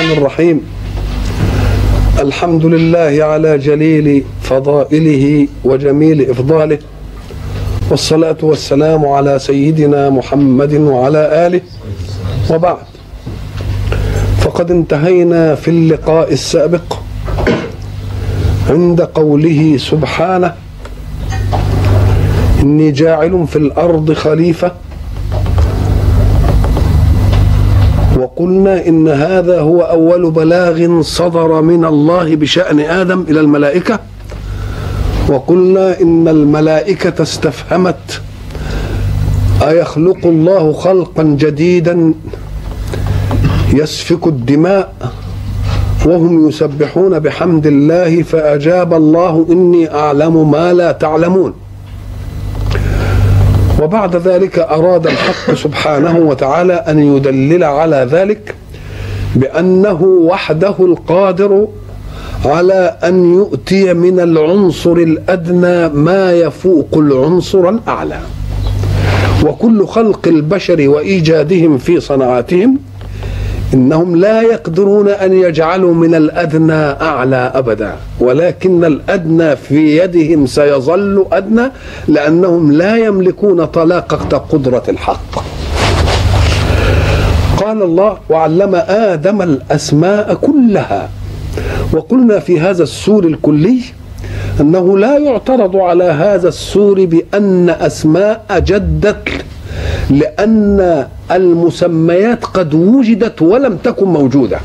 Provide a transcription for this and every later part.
الرحمن الرحيم. الحمد لله على جليل فضائله وجميل إفضاله والصلاة والسلام على سيدنا محمد وعلى آله وبعد. فقد انتهينا في اللقاء السابق عند قوله سبحانه إني جاعل في الأرض خليفة وقلنا إن هذا هو أول بلاغ صدر من الله بشأن آدم إلى الملائكة. وقلنا إن الملائكة استفهمت أيخلق الله خلقا جديدا يسفك الدماء وهم يسبحون بحمد الله فأجاب الله إني أعلم ما لا تعلمون. وبعد ذلك أراد الحق سبحانه وتعالى أن يدلل على ذلك بأنه وحده القادر على أن يؤتي من العنصر الأدنى ما يفوق العنصر الأعلى. وكل خلق البشر وإيجادهم في صنعاتهم إنهم لا يقدرون أن يجعلوا من الأدنى أعلى أبدا ولكن الأدنى في يدهم سيظل أدنى لأنهم لا يملكون طلاقه قدرة الحق. قال الله وعلم آدم الأسماء كلها وقلنا في هذا السور الكلي أنه لا يعترض على هذا السور بأن أسماء جدت لأن المسميات قد وجدت ولم تكن موجودة.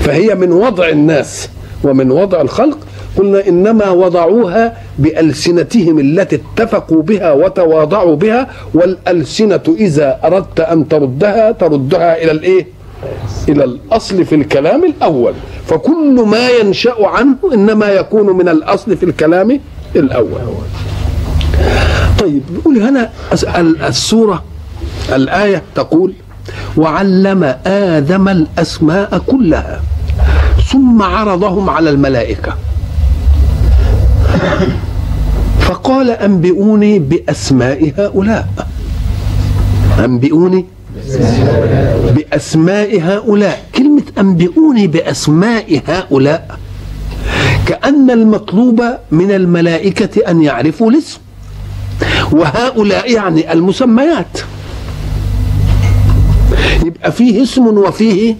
فهي من وضع الناس ومن وضع الخلق. قلنا إنما وضعوها بألسنتهم التي اتفقوا بها وتواضعوا بها والألسنة إذا أردت أن تردها تردها إلى الإيه؟ إلى الأصل في الكلام الأول. فكل ما ينشأ عنه إنما يكون من الأصل في الكلام الأول. طيب يقول هنا السورة الآية تقول وعلم آدم الأسماء كلها ثم عرضهم على الملائكة. فقال أنبئوني بأسماء هؤلاء. أنبئوني بأسماء هؤلاء. كلمة أنبئوني بأسماء هؤلاء كأن المطلوب من الملائكة أن يعرفوا الاسم وهؤلاء يعني المسميات. يبقى فيه اسم وفيه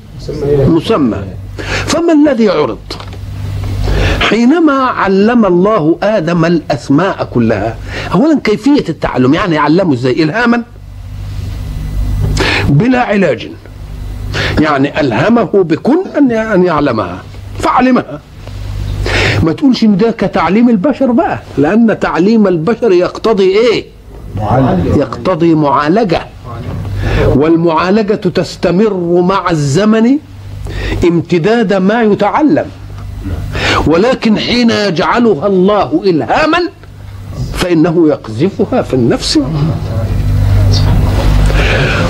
مسمى. فما الذي عرض؟ حينما علم الله آدم الأسماء كلها اولا كيفية التعلم؟ يعني علمه إزاي؟ الهاما. بلا علاج. يعني ألهمه بكن ان أن يعلمها فعلمها. ما تقولش إن ده كتعليم البشر بقى لأن تعليم البشر يقتضي إيه؟ يقتضي معالجة. والمعالجة تستمر مع الزمن امتداد ما يتعلم. ولكن حين يجعلها الله الهاما فإنه يقذفها في النفس.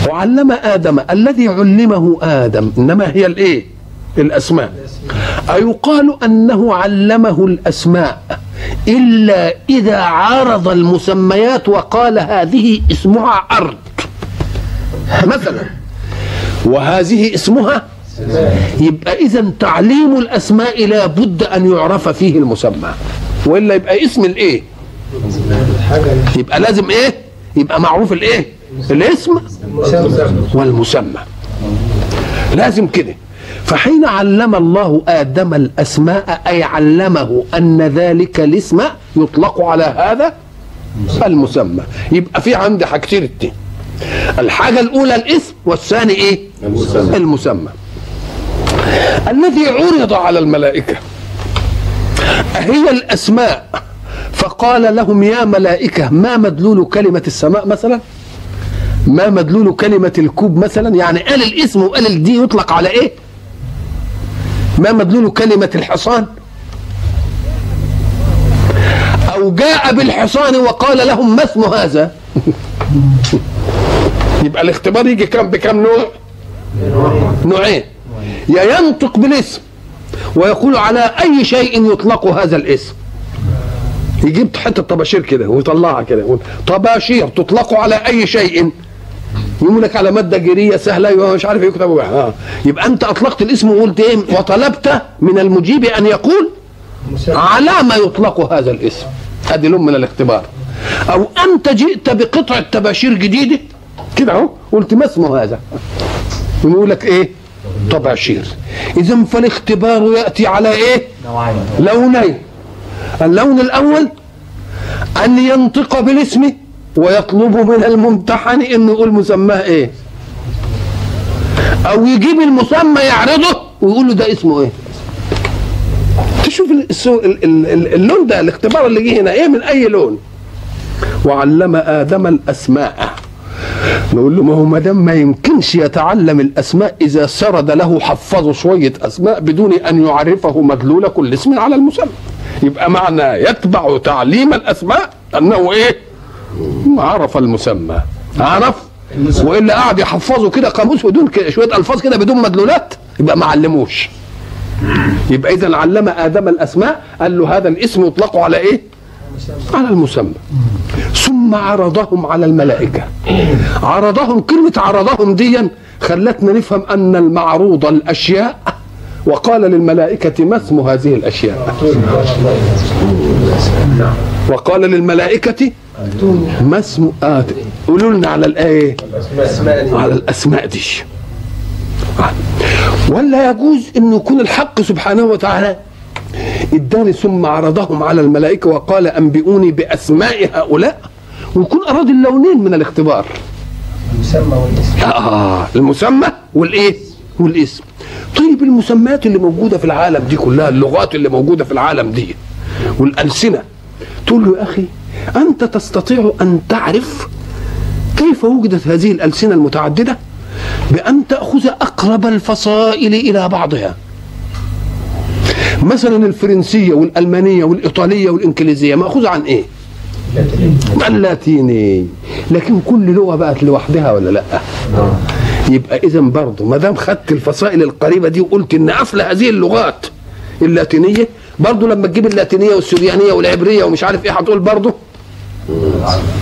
وعلم آدم الذي علمه آدم إنما هي الإيه؟ الأسماء. أيقال أنه علمه الأسماء إلا إذا عارض المسميات وقال هذه اسمها أرض. مثلا وهذه اسمها يبقى إذا تعليم الأسماء لا بد أن يعرف فيه المسمى وإلا يبقى اسم الإيه؟ يبقى لازم إيه؟ يبقى معروف الإيه؟ الاسم والمسمى. لازم كده. فحين علم الله آدم الأسماء أي علمه أن ذلك الاسم يطلق على هذا المسمى. يبقى في عندي حاجتين اتنين. الحاجة الأولى الاسم والثاني إيه؟ المسمى, المسمى. الذي عرض على الملائكة. هي الأسماء. فقال لهم يا ملائكة ما مدلول كلمة السماء مثلا؟ ما مدلول كلمة الكوب مثلا؟ يعني قال الاسم وقال الدي يطلق على إيه؟ ما مدلول كلمة الحصان؟ أو جاء بالحصان وقال لهم ما اسم هذا؟ يبقى الاختبار يجي كم بكم نوع؟ نوعين. يا ينطق بالاسم ويقول على أي شيء يطلق هذا الاسم. يجيب حتة طباشير كده ويطلعها كده. طباشير تطلق على أي شيء. يقول لك على مادة جيريه سهلة مش عارف يكتب آه. يبقى أنت أطلقت الاسم وقلت إيه؟ وطلبت من المجيب أن يقول على ما يطلق هذا الاسم. هذه لون من الاختبار. أو أنت جئت بقطعة تباشير جديدة كده اهو قلت ما اسمه هذا؟ يقول لك إيه؟ طباشير إذا فالاختبار يأتي على إيه؟ لونين. اللون الأول أن ينطق بالاسم ويطلب من الممتحن إنه يقول مسماه إيه؟ أو يجيب المسمى يعرضه ويقول له ده اسمه إيه؟ تشوف اللون ده الاختبار اللي جه هنا إيه؟ من أي لون؟ وعلم آدم الأسماء. نقول له ما هو ما دام ما يمكنش يتعلم الأسماء إذا سرد له حفظه شوية أسماء بدون أن يعرفه مدلول كل اسم على المسمى. يبقى معنى يتبع تعليم الأسماء أنه إيه؟ عرف المسمى. عرف؟ وإلا قاعد يحفظه كده قاموس بدون شوية ألفاظ كده بدون مدلولات يبقى ما علموش. يبقى إذا علم آدم الأسماء قال له هذا الاسم يطلق على إيه؟ على المسمى. ثم عرضهم على الملائكة. عرضهم كلمة عرضهم ديا خلتنا نفهم أن المعروض الأشياء وقال للملائكة ما اسم هذه الأشياء؟ وقال للملائكة ما اسم آه قولوا لنا على الآية. على الأسماء دي. ولا يجوز أن يكون الحق سبحانه وتعالى اداني ثم عرضهم على الملائكة وقال أنبئوني بأسماء هؤلاء. ويكون أراد اللونين من الاختبار. المسمى والاسم. آه المسمى والإيه؟ والاسم. طيب المسميات اللي موجودة في العالم دي كلها اللغات اللي موجودة في العالم دي والألسنة. تقول له يا أخي أنت تستطيع أن تعرف كيف وجدت هذه الألسنة المتعددة؟ بأن تأخذ أقرب الفصائل إلى بعضها. مثلا الفرنسية والألمانية والإيطالية والإنجليزية مأخوذة عن إيه؟ اللاتيني لكن كل لغة بقت لوحدها ولا لأ؟ يبقى إذا برضه ما دام خدت الفصائل القريبة دي وقلت إن أصل هذه اللغات اللاتينية برضه لما تجيب اللاتينية والسريانية والعبرية ومش عارف إيه هتقول برضه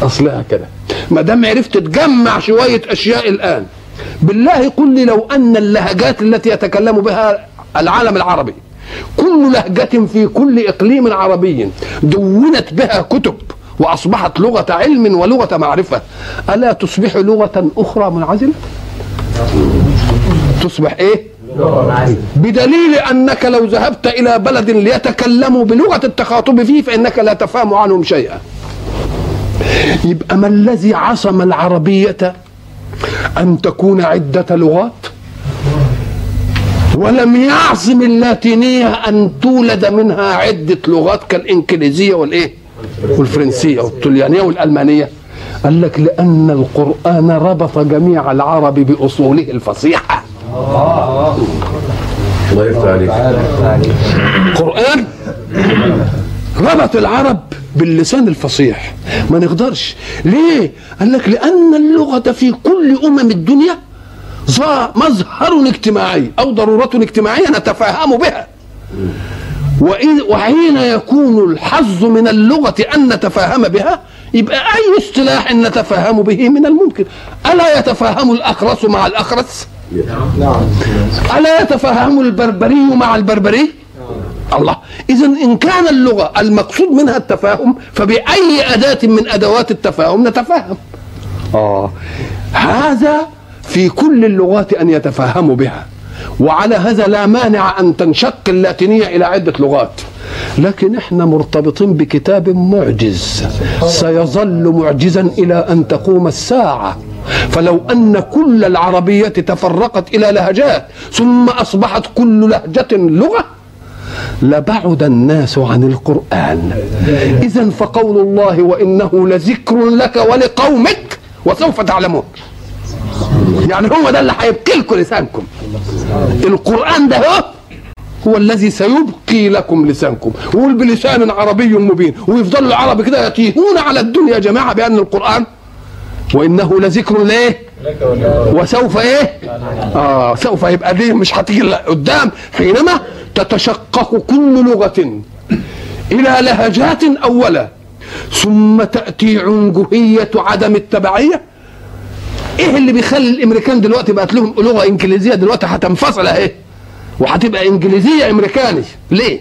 أصلها كده ما دام عرفت تجمع شوية أشياء الآن بالله قل لي لو أن اللهجات التي يتكلم بها العالم العربي كل لهجة في كل إقليم عربي دونت بها كتب وأصبحت لغة علم ولغة معرفة. ألا تصبح لغة أخرى منعزلة؟ تصبح إيه؟ بدليل أنك لو ذهبت إلى بلد ليتكلموا بلغة التخاطب فيه فإنك لا تفهم عنهم شيئا. يبقى ما الذي عصم العربية أن تكون عدة لغات؟ ولم يعصم اللاتينية أن تولد منها عدة لغات كالإنجليزية والإيه؟ والفرنسية والطليانية والألمانية. قال لك لأن القرآن ربط جميع العرب بأصوله الفصيحة. الله يفتح عليك. القرآن ربط العرب باللسان الفصيح. ما نقدرش. ليه؟ قال لك لأن اللغة في كل أمم الدنيا مظهر اجتماعي أو ضرورة اجتماعية نتفاهم بها. وحين يكون الحظ من اللغة أن نتفاهم بها يبقى أي اصطلاح نتفاهم به من الممكن. ألا يتفاهم الأخرس مع الأخرس؟ ألا يتفاهم البربري مع البربري؟ الله. إذا إن كان اللغة المقصود منها التفاهم فبأي أداة من أدوات التفاهم نتفاهم آه. هذا في كل اللغات أن يتفاهموا بها. وعلى هذا لا مانع أن تنشق اللاتينية إلى عدة لغات. لكن إحنا مرتبطين بكتاب معجز. سيظل معجزا إلى أن تقوم الساعة. فلو أن كل العربية تفرقت إلى لهجات ثم أصبحت كل لهجة لغة لبعد الناس عن القرآن. إذا فقول الله وإنه لذكر لك ولقومك وسوف تعلمون. يعني هو ده اللي هيبقي لكم لسانكم. القرآن ده هو هو الذي سيبقي لكم لسانكم. ويقول بلسان عربي مبين. ويفضل العرب كده يتيهون على الدنيا جماعة بأن القرآن. وإنه لذكر ليه؟ وسوف إيه؟ آه سوف يبقى دي مش هتيجي قدام. حينما تتشقق كل لغة إلى لهجات أولا ثم تأتي عنجهية عدم التبعية. إيه اللي بيخلي الأمريكان دلوقتي بقت لهم لغة إنجليزية دلوقتي هتنفصل اهي وهتبقى إنجليزية أمريكاني. ليه؟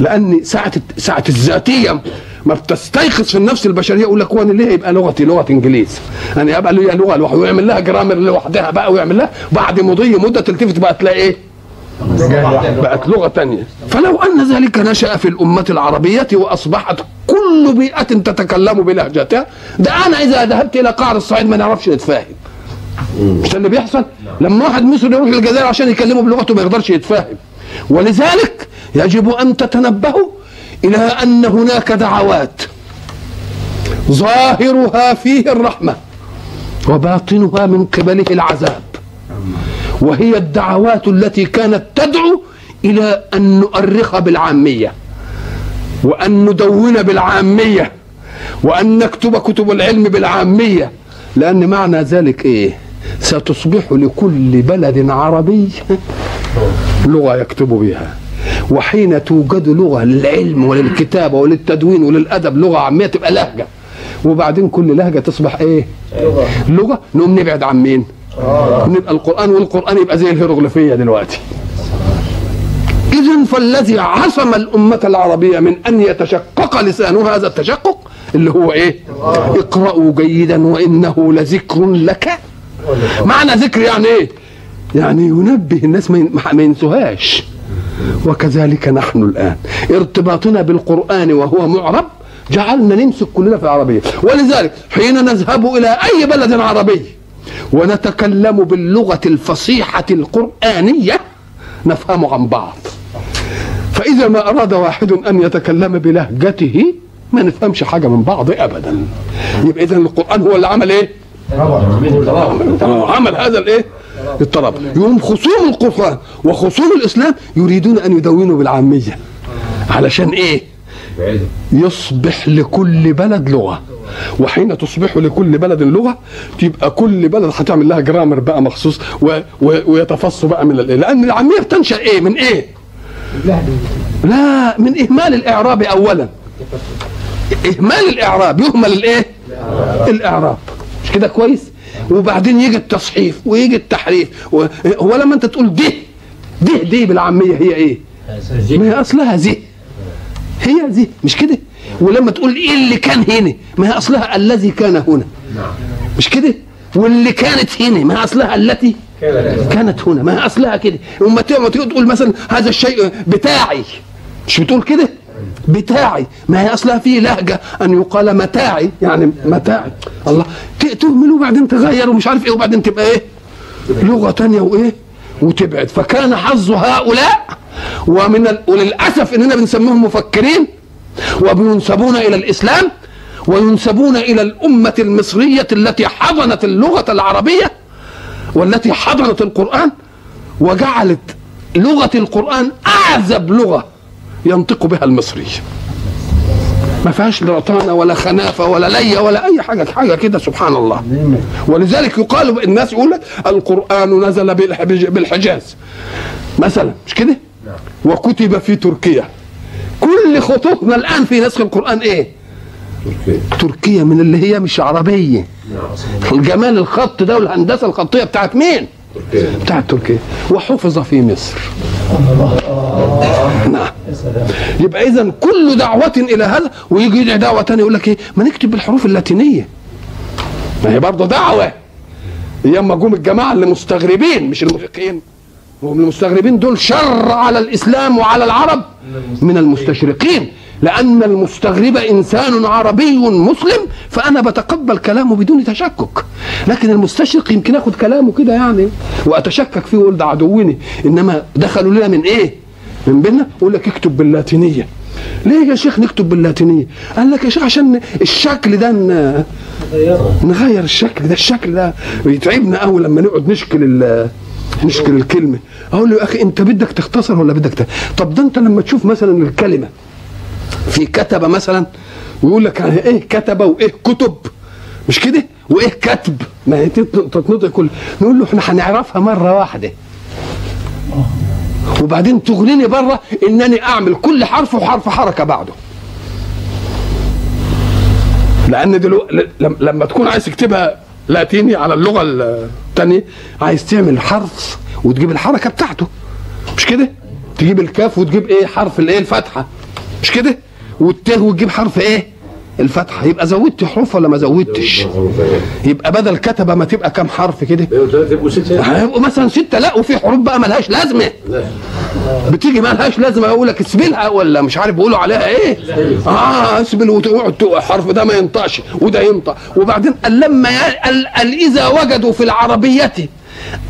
لأن ساعة ساعة الذاتية ما بتستيقظ في النفس البشرية. يقول لك وأنا ليه يبقى لغتي لغة إنجليز؟ يعني يبقى ليها لغة لوحدها ويعمل لها جرامر لوحدها بقى ويعمل لها بعد مضي مدة تلتفت بقى تلاقي إيه؟ بقت لغة تانية. فلو أن ذلك نشأ في الأمة العربية وأصبحت كل بيئة تتكلم بلهجتها. ده أنا إذا ذهبت إلى قعر الصعيد ما نعرفش نتفاهم مش ده اللي بيحصل؟ لما واحد مصري يروح الجزائر عشان يكلمه بلغته ما يقدرش يتفاهم. ولذلك يجب أن تتنبهوا إلى أن هناك دعوات ظاهرها فيه الرحمة وباطنها من قبله العذاب. وهي الدعوات التي كانت تدعو إلى أن نؤرخ بالعامية. وأن ندون بالعامية وأن نكتب كتب العلم بالعامية. لأن معنى ذلك إيه؟ ستصبح لكل بلد عربي لغة يكتب بها. وحين توجد لغة للعلم وللكتابة وللتدوين وللأدب لغة عامية تبقى لهجة. وبعدين كل لهجة تصبح إيه؟ لغة. نقوم نبعد عن مين؟ نبقى القرآن والقرآن يبقى زي الهيروغليفية دلوقتي. اذا فالذي عصم الأمة العربية من أن يتشقق لسانها هذا التشقق اللي هو إيه؟ اقرأوا جيدا وإنه لذكر لك. معنى ذكر يعني إيه؟ يعني ينبه الناس ما ينسوهاش. وكذلك نحن الآن. ارتباطنا بالقرآن وهو معرب جعلنا نمسك كلنا في العربية. ولذلك حين نذهب إلى أي بلد عربي ونتكلم باللغة الفصيحة القرآنية نفهم عن بعض. فإذا ما أراد واحد أن يتكلم بلهجته ما نفهمش حاجة من بعض أبدا. يبقى إذا القرآن هو اللي عمل إيه؟ عمل هذا الإيه؟ الطلب. يوم خصوم القرآن وخصوم الإسلام يريدون أن يدونوا بالعامية. علشان إيه؟ يصبح لكل بلد لغة. وحين تصبح لكل بلد لغة تبقى كل بلد هتعمل لها جرامر بقى مخصوص و... و... بقى من الإيه لأن العامية بتنشأ إيه؟ من إيه؟ لا من إهمال الإعراب أولا. إهمال الإعراب يهمل الإيه؟ الإعراب. مش كده كويس؟ وبعدين يجي التصحيف ويجي التحريف هو لما أنت تقول ده ده دي بالعامية هي إيه؟ ما هي أصلها زي. هي زي. مش كده؟ ولما تقول إيه اللي كان هنا ما هي أصلها الذي كان هنا. مش كده؟ واللي كانت هنا ما هي أصلها التي كانت هنا ما هي أصلها كده. تيجي تقول مثلا هذا الشيء بتاعي. مش بتقول كده؟ بتاعي. ما هي أصلها فيه لهجة أن يقال متاعي يعني متاعي. الله. تهمل وبعدين تغير ومش عارف إيه وبعدين تبقى إيه؟ لغة تانية وإيه؟ وتبعد. فكان حظ هؤلاء ومن ال... وللأسف اننا بنسميهم مفكرين وبينسبون إلى الإسلام وينسبون إلى الأمة المصرية التي حضنت اللغة العربية والتي حضنت القرآن وجعلت لغة القرآن أعذب لغة ينطق بها المصري. ما فيهاش رطانه ولا خنافة ولا لية ولا أي حاجة حاجة كده سبحان الله. ولذلك يقال الناس يقول لك القرآن نزل بالحجاز. مثلا مش كده؟ وكتب في تركيا. كل خطوطنا الآن في نسخ القرآن إيه؟ تركيا. تركيا من اللي هي مش عربية. الجمال الخط ده والهندسة الخطية بتاعت مين؟ تركيا. بتاعت تركيا. وحفظ في مصر. نعم. يبقى إذا كل دعوة إلى هذا ويجي يدعي دعوة ثانية يقول لك إيه؟ ما نكتب بالحروف اللاتينية. ما هي برضه دعوة. أيام ما جم الجماعة اللي مستغربين مش المفقين هم المستغربين دول شر على الإسلام وعلى العرب من المستشرقين. لأن المستغرب إنسان عربي مسلم فأنا بتقبل كلامه بدون تشكك. لكن المستشرق يمكن أخذ كلامه كده يعني وأتشكك فيه وأقول ده عدوني إنما دخلوا لنا من إيه؟ من بيننا يقول لك اكتب باللاتينية. ليه يا شيخ نكتب باللاتينية؟ قال لك يا شيخ عشان الشكل ده نغير الشكل ده الشكل ده يتعبنا قوي لما نقعد نشكل نشكل الكلمة. أقول له يا أخي أنت بدك تختصر ولا بدك ت... طب ده أنت لما تشوف مثلا الكلمة في كتب مثلا ويقول لك يعني إيه كتب وإيه كتب؟ مش كده؟ وإيه كتب ما هي تتنطق كل نقول له إحنا هنعرفها مرة واحدة. وبعدين تغنيني بره إنني أعمل كل حرف وحرف حركة بعده. لأن دلوقتي لما تكون عايز تكتبها لاتيني على اللغة الثانية عايز تعمل حرف وتجيب الحركة بتاعته. مش كده؟ تجيب الكاف وتجيب إيه؟ حرف الإيه؟ الفتحه مش كده؟ والته وتجيب حرف إيه؟ الفتحة. يبقى زودت حروف ولا ما زودتش؟ يبقى بدل كتبة ما تبقى كام حرف كده؟ هيبقوا مثلا ستة. لا وفي حروف بقى ملهاش لازمة. بتيجي ملهاش لازمة يقول لك اسبلها ولا مش عارف بيقولوا عليها إيه؟ آه اسبل وتقعد الحرف ده ما ينطقش وده ينطق. وبعدين قال لما قال إذا وجدوا في العربية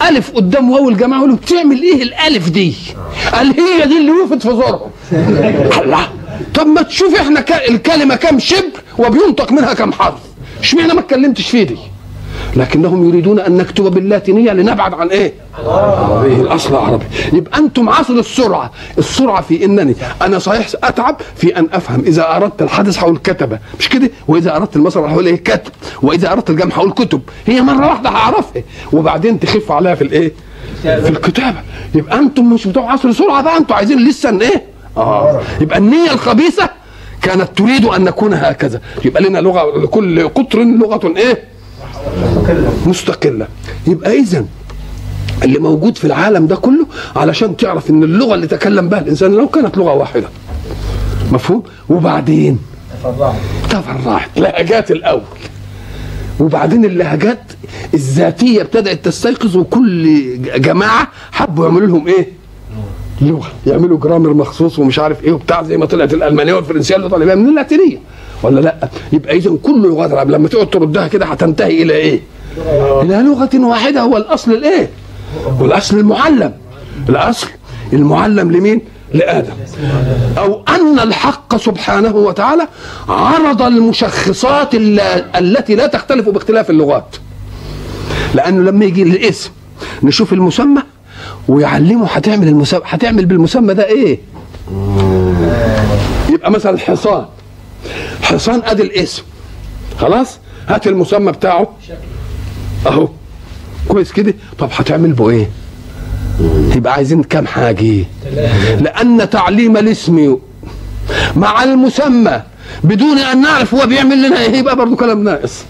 ألف قدام واو الجماعة يقولوا بتعمل إيه الألف دي؟ قال هي دي اللي وقفت في زورهم. الله طب ما تشوف إحنا ك- الكلمة كام شبر وبينطق منها كام حرف. اشمعنى ما اتكلمتش فيه دي؟ لكنهم يريدون أن نكتب باللاتينية لنبعد عن إيه؟ الأصل العربي يبقى أنتم عصر السرعة. السرعة في إنني. أنا صحيح أتعب في أن أفهم. إذا أردت الحدث هقول كتبه مش كده؟ وإذا أردت المسرح هقول إيه؟ كتب وإذا أردت الجمع هقول كتب هي مرة واحدة هعرفها. وبعدين تخف عليها في الإيه؟ في الكتابة. يبقى أنتم مش بتوع عصر السرعة بقى. أنتم عايزين لسه إن إيه؟ آه. يبقى النية الخبيثة كانت تريد أن نكون هكذا. يبقى لنا لغة لكل قطر لغة إيه؟ مستقلة. يبقى إذا اللي موجود في العالم ده كله علشان تعرف إن اللغة اللي تكلم بها الإنسان لو كانت لغة واحدة. مفهوم؟ وبعدين؟ تفرعت. لهجات الأول. وبعدين اللهجات الذاتية ابتدأت تستيقظ وكل جماعة حبوا يعملوا لهم إيه؟ لغة. يعملوا جرامر مخصوص ومش عارف إيه وبتاع زي ما طلعت الألمانية والفرنسية اللي طالبها من اللاتينية. ولا لا؟ يبقى اذا كل لغات العرب لما تقعد تردها كده هتنتهي إلى إيه؟ إلى لغة واحدة هو الأصل الإيه؟ والأصل المعلم. الأصل المعلم لمين؟ لآدم. أو أن الحق سبحانه وتعالى عرض المشخصات التي لا تختلف باختلاف اللغات. لأنه لما يجي الاسم نشوف المسمى ويعلمه هتعمل المسمى هتعمل بالمسمى ده إيه؟ يبقى مثلا حصان. حصان ادي الاسم. خلاص؟ هات المسمى بتاعه. اهو. كويس كده؟ طب هتعمل به إيه؟ يبقى عايزين كام حاجة؟ لأن تعليم الاسم مع المسمى بدون أن نعرف هو بيعمل لنا إيه يبقى برضه كلام ناقص.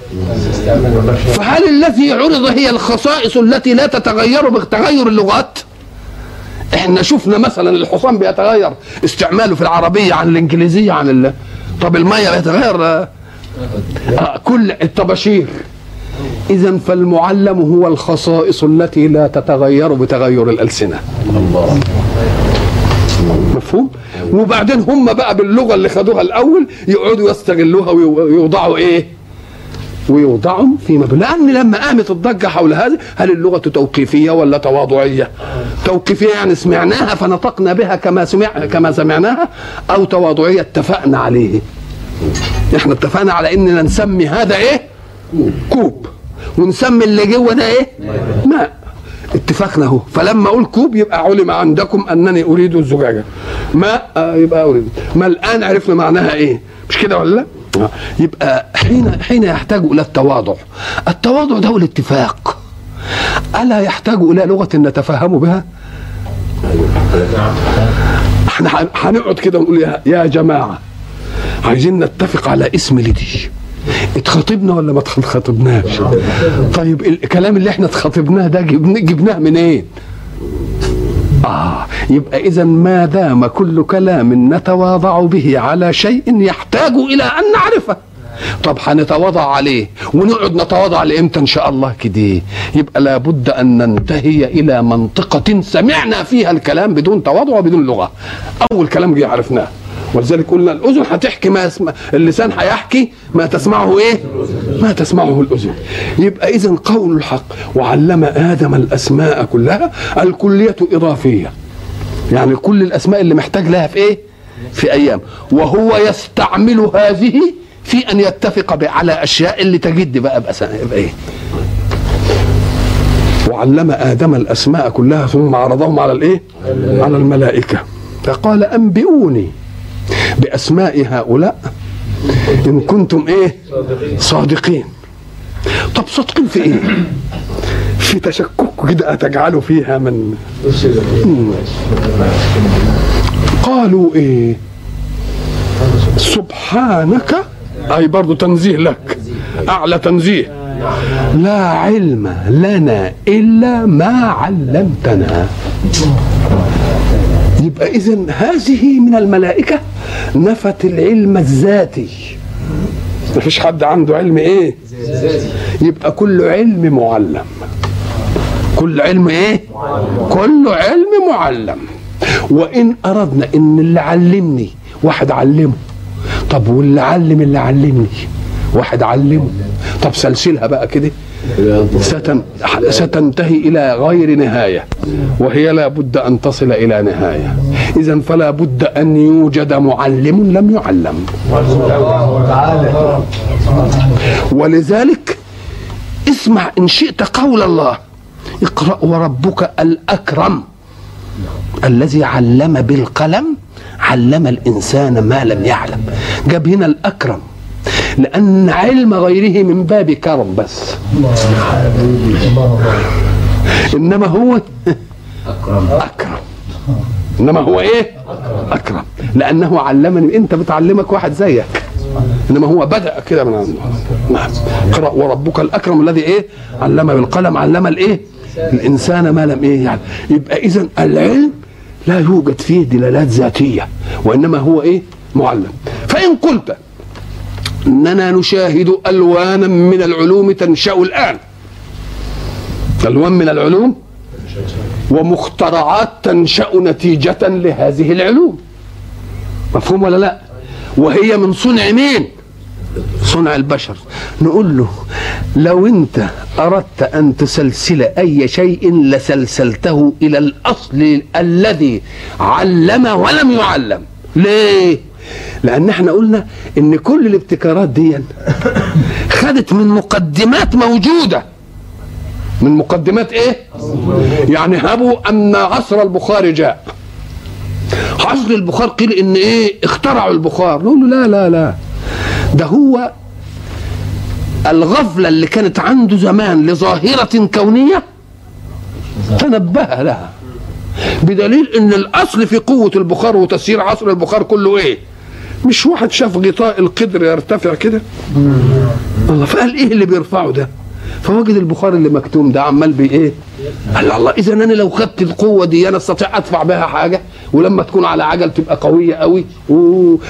فهل الذي عرض هي الخصائص التي لا تتغير بتغير اللغات؟ إحنا شفنا مثلا الحصان بيتغير استعماله في العربية عن الإنجليزية عن. طب المية بيتغير آه، كل الطباشير. اذا فالمعلم هو الخصائص التي لا تتغير بتغير الألسنة. مفهوم؟ وبعدين هم بقى باللغة اللي خدوها الأول يقعدوا يستغلوها ويوضعوا إيه؟ ويوضعهم في لأن لما قامت الضجة حول هذا هل اللغة توقيفية ولا تواضعية؟ توقيفية يعني سمعناها فنطقنا بها كما سمع كما سمعناها أو تواضعية اتفقنا عليه. إحنا اتفقنا على إننا نسمي هذا إيه؟ كوب ونسمي اللي جوه ده إيه؟ ماء اتفقنا اهو فلما أقول كوب يبقى علم عندكم أنني أريد الزجاجة ماء آه يبقى أريد ما الآن عرفنا معناها إيه مش كده ولا لا. يبقى حين حين يحتاج إلى التواضع. التواضع ده هو الاتفاق. ألا يحتاج إلى لغة نتفهم بها؟ إحنا هن- هنقعد كده ونقول يا, جماعة عايزين نتفق على اسم لدي اتخاطبنا ولا ما اتخاطبناش؟ طيب الكلام اللي إحنا اتخاطبناه ده جبنا جبناه منين؟ آه يبقى إذا ما دام كل كلام نتواضع به على شيء يحتاج إلى أن نعرفه. طب هنتواضع عليه ونقعد نتواضع لإمتى إن شاء الله كده؟ يبقى لابد أن ننتهي إلى منطقة سمعنا فيها الكلام بدون تواضع وبدون لغة. أول كلام جه عرفناه. ولذلك قلنا الأذن هتحكي ما يسمع اللسان هيحكي ما تسمعه إيه؟ ما تسمعه الأذن. يبقى إذا قول الحق. وعلم آدم الأسماء كلها الكلية إضافية. يعني كل الأسماء اللي محتاج لها في إيه؟ في أيام. وهو يستعمل هذه في أن يتفق على أشياء اللي تجد بقى بإيه وعلم آدم الأسماء كلها ثم عرضهم على الإيه؟ على الملائكة. فقال أنبئوني. بأسماء هؤلاء إن كنتم إيه؟ صادقين. طب صادقين في إيه؟ في تشكك كده أتجعلوا فيها من. قالوا إيه؟ سبحانك. أي برضو تنزيه لك. أعلى تنزيه. لا علم لنا إلا ما علمتنا. يبقى اذا هذه من الملائكة نفت العلم الذاتي. ما فيش حد عنده علم إيه؟ يبقى كل علم معلم. كل علم إيه؟ كل علم معلم. وإن أردنا إن اللي علمني واحد علمه. طب واللي علم اللي علمني واحد علمه. طب سلسلها بقى كده. ستن ستنتهي إلى غير نهاية. وهي لا بد أن تصل إلى نهاية. إذا فلا بد أن يوجد معلم لم يعلم. ولذلك اسمع إن شئت قول الله اقرأ وربك الأكرم الذي علم بالقلم علم الإنسان ما لم يعلم. جاب هنا الأكرم لأن علم غيره من باب كرم بس. إنما هو أكرم. إنما هو إيه؟ أكرم. لأنه علمني أنت بتعلمك واحد زيك. إنما هو بدأ كده من عنده نعم. اقرأ وربك الأكرم الذي إيه؟ علم بالقلم علم الإيه؟ الإنسان ما لم إيه يعني يبقى اذا العلم لا يوجد فيه دلالات ذاتية وإنما هو إيه؟ معلم. فإن قلت إننا نشاهد ألوانا من العلوم تنشأ الآن. ألوان من العلوم ومخترعات تنشأ نتيجة لهذه العلوم. مفهوم ولا لا؟ وهي من صنع مين؟ صنع البشر. نقول له لو انت أردت أن تسلسل أي شيء لسلسلته إلى الأصل الذي علم ولم يعلم. ليه؟ لأن إحنا قلنا إن كل الابتكارات دي خدت من مقدمات موجودة. من مقدمات إيه؟ يعني هبوا أن عصر البخار جاء. عصر البخار قيل إن إيه؟ اخترعوا البخار نقول له لا لا لا. ده هو الغفلة اللي كانت عنده زمان لظاهرة كونية تنبه لها. بدليل إن الأصل في قوة البخار وتسيير عصر البخار كله إيه؟ مش واحد شاف غطاء القدر يرتفع كده؟ الله فقال إيه اللي بيرفعه ده؟ فوجد البخار اللي مكتوم ده عمال بي إيه قال الله إذا أنا لو خدت القوة دي أنا أستطيع أدفع بها حاجة؟ ولما تكون على عجل تبقى قوية قوي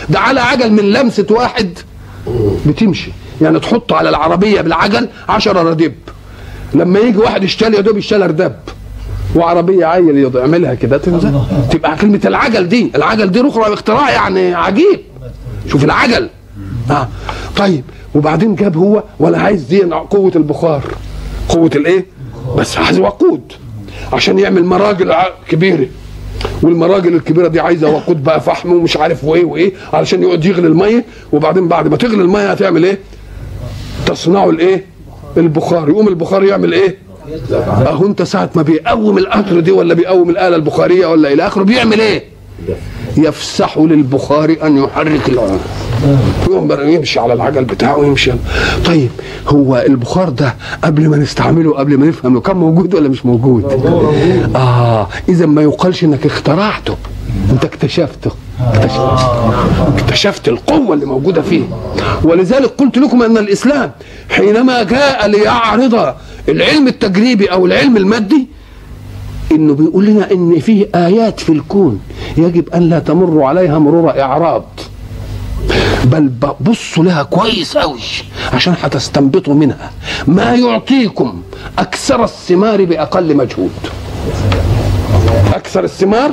ده على عجل من لمسة واحد. بتمشي. يعني تحط على العربية بالعجل 10 ردب لما يجي واحد يشتري يا دوب يشتري ردب وعربية عيل يعملها كده تنزل تبقى كلمة العجل دي. العجل دي أخرى اختراع يعني عجيب. شوف العجل. آه. طيب. وبعدين جاب هو ولا عايز دي قوة البخار قوة الإيه بس عايز وقود عشان يعمل مراجل كبيرة والمراجل الكبيرة دي عايزة وقود بقى فحم ومش عارف وإيه وإيه علشان يقعد يغلي المية وبعدين بعد ما تغلي المية هتعمل إيه؟ تصنعوا الإيه؟ البخار يقوم البخار يعمل إيه؟ أهو أنت ساعة ما بيقوم القطر دي ولا بيقوم الآلة البخارية ولا إلى آخره بيعمل إيه؟ يفسح للبخار أن يحرك العنق يمشي على العجل بتاعه ويمشي. طيب هو البخار ده قبل ما نستعمله قبل ما نفهمه كان موجود ولا مش موجود. آه إذا ما يقالش إنك اخترعته. أنت اكتشفته. اكتشفت, اكتشفت القوة اللي موجودة فيه. ولذلك قلت لكم أن الإسلام حينما جاء ليعرض العلم التجريبي أو العلم المادي إنه بيقول لنا إن فيه آيات في الكون يجب أن لا تمروا عليها مرور اعراض بل بصوا لها كويس قوي عشان هتستنبطوا منها. ما يعطيكم أكثر الثمار بأقل مجهود. أكثر الثمار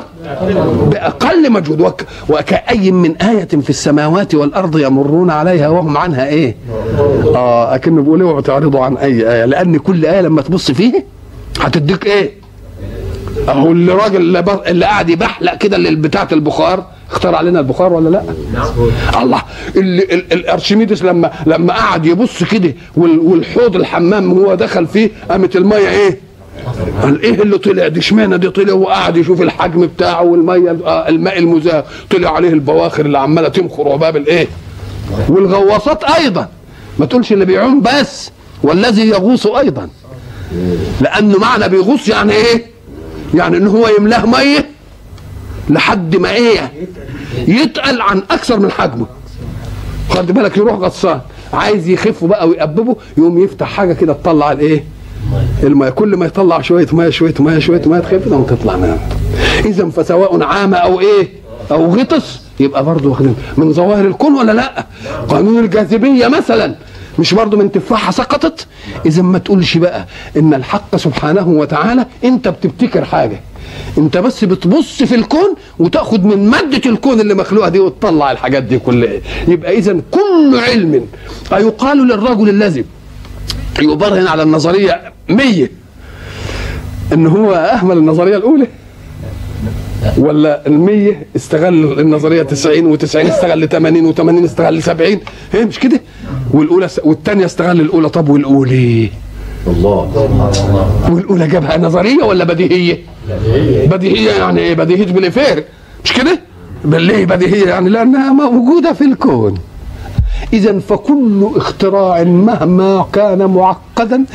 بأقل مجهود. وك وكأي من آية في السماوات والأرض يمرون عليها وهم عنها إيه؟ آه أكنه بيقول اوعوا تعرضوا عن أي آية. لأن كل آية لما تبص فيه هتديك إيه؟ أهو اللي راجل اللي, قاعد يبحلق كده اللي بتاعه البخار اختار علينا البخار ولا لا؟ الله اللي ال... الأرشميدس لما لما قعد يبص كده وال... والحوض الحمام وهو دخل فيه قامت المية إيه؟ قال إيه اللي طلع دي إشمعنى دي طلع وقعد يشوف الحجم بتاعه والمية آه الماء المزاح طلع عليه البواخر اللي عمالة تمخر وباب الإيه؟ والغواصات أيضا ما تقولش اللي بيعوم بس والذي يغوص أيضا لأنه معنى بيغوص يعني إيه؟ يعني ان هو يملاه مية لحد ما إيه يتقل عن أكثر من حجمه. خد بالك يروح غطسان عايز يخفه بقى ويقببه يقوم يفتح حاجة كده تطلع الإيه؟ المية. كل ما يطلع شوية مية شوية مية شوية مية تخف تقوم تطلع منها اذا فسواء عام أو إيه؟ أو غطس يبقى برضه واخدين. من ظواهر الكون ولا لأ؟ قانون الجاذبية مثلا. مش برضه من تفاحة سقطت؟ إذا ما تقولش بقى إن الحق سبحانه وتعالى أنت بتبتكر حاجة. أنت بس بتبص في الكون وتاخد من مادة الكون اللي مخلوقة دي وتطلع الحاجات دي كلها. يبقى اذا كل علم أيقال للرجل الذي يبرهن على النظرية مية إن هو أهمل النظرية الأولى؟ ولا المية استغل النظرية 90 و90 استغل 80 و80 استغل 70 هي مش كده؟ والأولى والثانية استغل الأولى. طب والأولى؟ الله. والأولى جابها نظرية ولا بديهية؟ بديهية. يعني إيه؟ بديهية بالإفير مش كده؟ بل ليه بديهية يعني؟ لأنها موجودة في الكون. إذا فكل اختراع مهما كان معقدا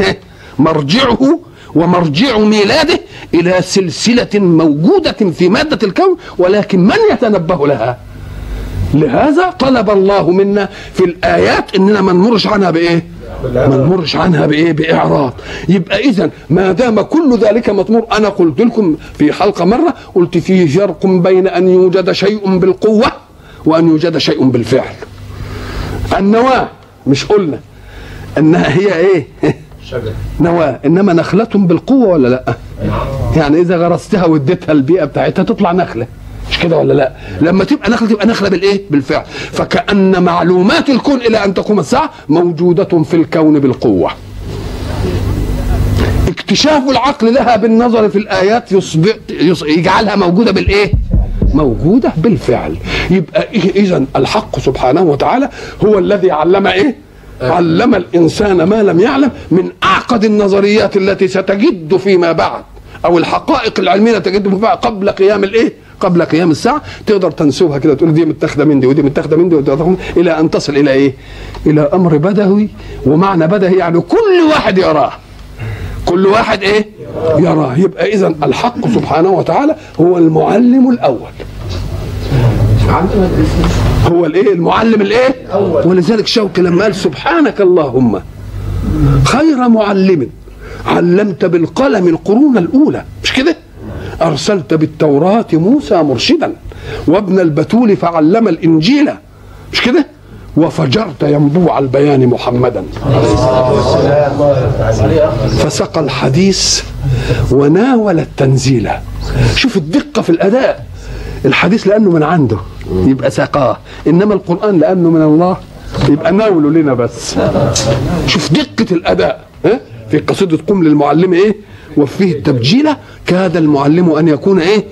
مرجعه ومرجع ميلاده إلى سلسلة موجودة في مادة الكون ولكن من يتنبه لها؟ لهذا طلب الله منا في الآيات إننا ما نمرش عنها بإيه؟ ما نمرش عنها بإيه؟ بإعراض. يبقى اذا ما دام كل ذلك مطمور أنا قلت لكم في حلقة مرة قلت فيه فرق بين أن يوجد شيء بالقوة وأن يوجد شيء بالفعل. النواة مش قلنا. انها هي إيه؟ نواة. إنما نخلة بالقوة ولا لأ؟ يعني إذا غرستها واديتها البيئة بتاعتها تطلع نخلة. مش كده ولا لا؟ لما تبقى نخله تبقى نخله بالإيه؟ بالفعل. فكأن معلومات الكون إلى أن تقوم الساعة موجودة في الكون بالقوة. اكتشاف العقل لها بالنظر في الآيات يصبح يص... يجعلها موجودة بالإيه؟ موجودة بالفعل. يبقى اذا الحق سبحانه وتعالى هو الذي علم إيه؟ علم الإنسان ما لم يعلم من أعقد النظريات التي ستجد فيما بعد أو الحقائق العلمية تجد فيما بعد قبل قيام الإيه؟ قبل قيام الساعة تقدر تنسبها كده تقول دي متاخدة من دي ودي متاخدة من دي ودي إلى أن تصل إلى إيه؟ إلى أمر بدوي ومعنى بدوي يعني كل واحد يراه. كل واحد إيه؟ يراه. يبقى اذا الحق سبحانه وتعالى هو المعلم الأول. هو الإيه؟ المعلم الإيه؟ ولذلك شوقي لما قال سبحانك اللهم خير معلم علمت بالقلم القرون الأولى. مش كده؟ أرسلت بالتوراة موسى مرشدا وابن البتول فعلم الإنجيل. مش كده؟ وفجرت ينبوع البيان محمدا. فسقى الحديث وناول التنزيل. شوف الدقة في الأداء. الحديث لأنه من عنده يبقى سقاه إنما القرآن لأنه من الله يبقى ناوله لنا بس. شوف دقة الأداء ها؟ في قصيدة قم للمعلم إيه؟ وفيه التبجيله كاد المعلم أن يكون إيه؟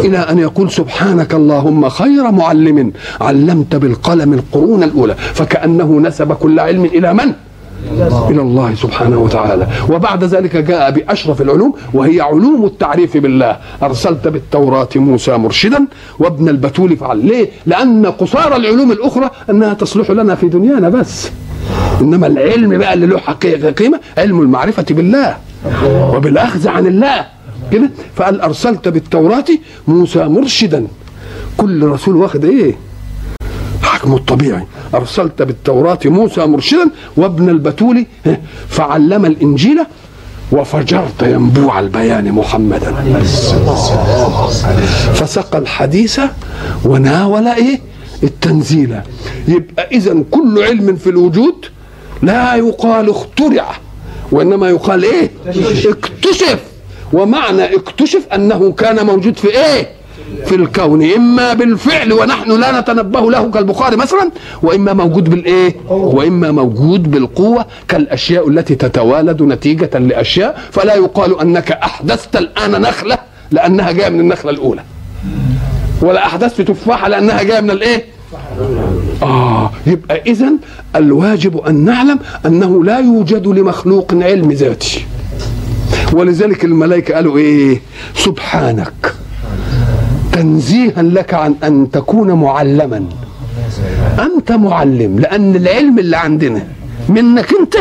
إلى أن يقول سبحانك اللهم خير معلم علمت بالقلم القرون الأولى. فكأنه نسب كل علم إلى من؟ إلى الله سبحانه وتعالى. وبعد ذلك جاء بأشرف العلوم وهي علوم التعريف بالله. أرسلت بالتوراة موسى مرشدا وابن البتول فعل. ليه؟ لأن قصار العلوم الأخرى أنها تصلح لنا في دنيانا بس. إنما العلم بقى اللي له حقيقة قيمة علم المعرفة بالله وبالأخذ عن الله. كده؟ فقال أرسلت بالتوراة موسى مرشدا. كل رسول واخد إيه؟ حكمه الطبيعي. أرسلت بالتوراة موسى مرشدا وابن البتول فعلم الإنجيل وفجرت ينبوع البيان محمدا. فسقى الحديث وناول إيه؟ التنزيل. يبقى اذا كل علم في الوجود لا يقال اخترع وإنما يقال إيه؟ اكتشف. ومعنى اكتشف أنه كان موجود في إيه؟ في الكون إما بالفعل ونحن لا نتنبه له كالبخاري مثلا وإما موجود بالإيه؟ وإما موجود بالقوة كالأشياء التي تتوالد نتيجة لأشياء. فلا يقال أنك أحدثت الآن نخلة لأنها جاية من النخلة الأولى ولا أحدثت تفاحة لأنها جاية من الإيه؟ آه يبقى إذا الواجب أن نعلم أنه لا يوجد لمخلوق علم ذاتي ولذلك الملائكة قالوا إيه؟ سبحانك. تنزيها لك عن أن تكون معلما. أنت معلم لأن العلم اللي عندنا منك أنت